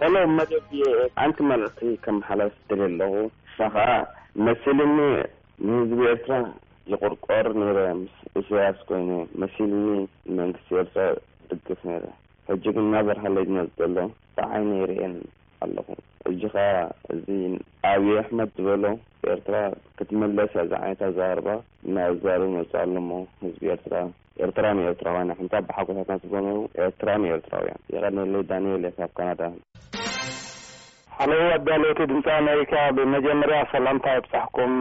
ሄሎ መደብየ ሓንቲ መልእኽቲ ከመሓላልፍ ደልየ ኣለኹ ንሳ ከኣ መሲልኒ ንህዝቢ ኤርትራ ይቁርቆር ነይረ ምስ ኢሰያስ ኮይነ መሲልኒ ንመንግስቲ ኤርትራ ይድግፍ ነይረ ሕጂ ግን ናበርሃለይ ዝመጽእ ዘሎ ብዓይነይ ሪኤን ኣለኹ ሕጂ ከኣ እዚ ኣብይ ኣሕመድ ዝበሎ ኤርትራ ክትምለስ እያ ዝዓይነት ኣዛራርባ እናኣዛርብ መጹ ኣሎሞ ህዝቢ ኤርትራ ኤርትራ ንኤርትራውያን ኣሕንታ ብሓጎታትና ዝጎነዩ ኤርትራ ንኤርትራውያን። የቀኔለይ ዳኒኤል እየ ካብ ካናዳ። ሃሎው ኣዳለውቲ ድምጺ ኣመሪካ ብመጀመርያ ሰላምታ ይብጻሕኩም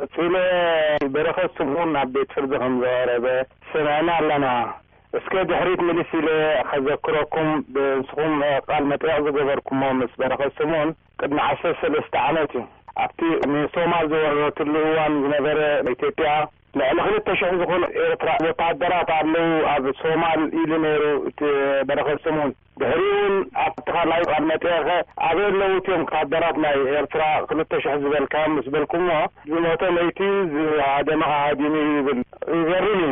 ቀጺለ በረኸት ስምኦን ናብ ቤት ፍርዲ ከም ዝቐረበ ሰሚዕና ኣለና እስከ ድሕሪት ምልስ ኢለ ከዘክረኩም ብንስኹም ቃል መጠየቕ ዝገበርኩሞ ምስ በረኸት ስምኦን ቅድሚ ዓሰርተ ሰለስተ ዓመት እዩ ኣብቲ ንሶማል ዝወረረትሉ እዋን ዝነበረ ኢትዮጵያ ልዕሊ ክልተ ሽሕ ዝኮኑ ኤርትራ ወተሃደራት ኣለዉ ኣብ ሶማል ኢሉ ነይሩ እቲ በረኸት ስምኦን ድሕሪኡ ውን ኣብቲ ካልኣይ ቃል መጤኸ ኣበይ ኣለዉ እቲም ወተሃደራት ናይ ኤርትራ ክልተ ሽሕ ዝበልካዮም ምስ በልኩሞ ዝሞተ መይቱ ዩ ዝሃደመ ከ ሃዲሙ ዩ ይብል ይገርም ዩ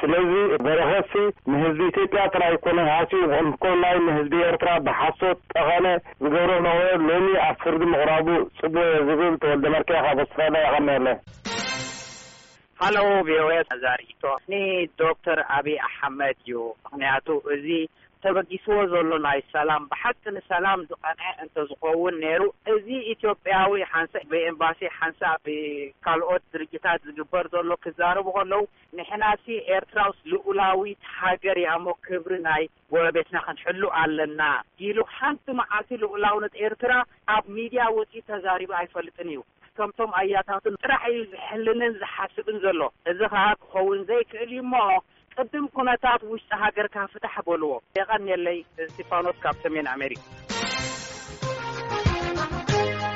ስለዚ በረኸት ሲ ንህዝቢ ኢትዮጵያ ጥራይ ኣይኮነን ሃስዩ እንኮላይ ንህዝቢ ኤርትራ ብሓሶት ጠቐነ ዝገብሮ ዝነበረ ሎሚ ኣብ ፍርዲ ምቕራቡ ጽቡቅ ዩ ዝብል ተወልደመርኬ ካብ ኣውስትራልያ የቀንየለይ። ሃሎ ቪኦኤ እዛ ሪኢቶ ንዶክተር ኣብይ ኣሕመድ እዩ ምክንያቱ እዚ ተበጊስዎ ዘሎ ናይ ሰላም ብሓቂ ንሰላም ዝቀንዐ እንተዝኮውን ነይሩ እዚ ኢትዮጵያዊ ሓንሳእ ብኤምባሲ ሓንሳእ ብካልኦት ድርጅታት ዝግበር ዘሎ ክዛረቡ ከለው ንሕናሲ ኤርትራውስ ልኡላዊት ሃገር እያሞ ክብሪ ናይ ጎረቤትና ክንሕሉ ኣለና ኢሉ ሓንቲ መዓልቲ ልኡላውነት ኤርትራ ኣብ ሚድያ ወጺኡ ተዛሪቡ ኣይፈልጥን ኢዩ። ከምቶም ኣያታቱ ጥራሕ ኢዩ ዝሕልንን ዝሓስብን ዘሎ። እዚ ከኣ ክኸውን ዘይክእል ኢዩ እሞ ቅድም ኩነታት ውሽጢ ሃገርካ ፍታሕ በልዎ። የቐንየለይ። እስቲፋኖስ ካብ ሰሜን ኣሜሪካ።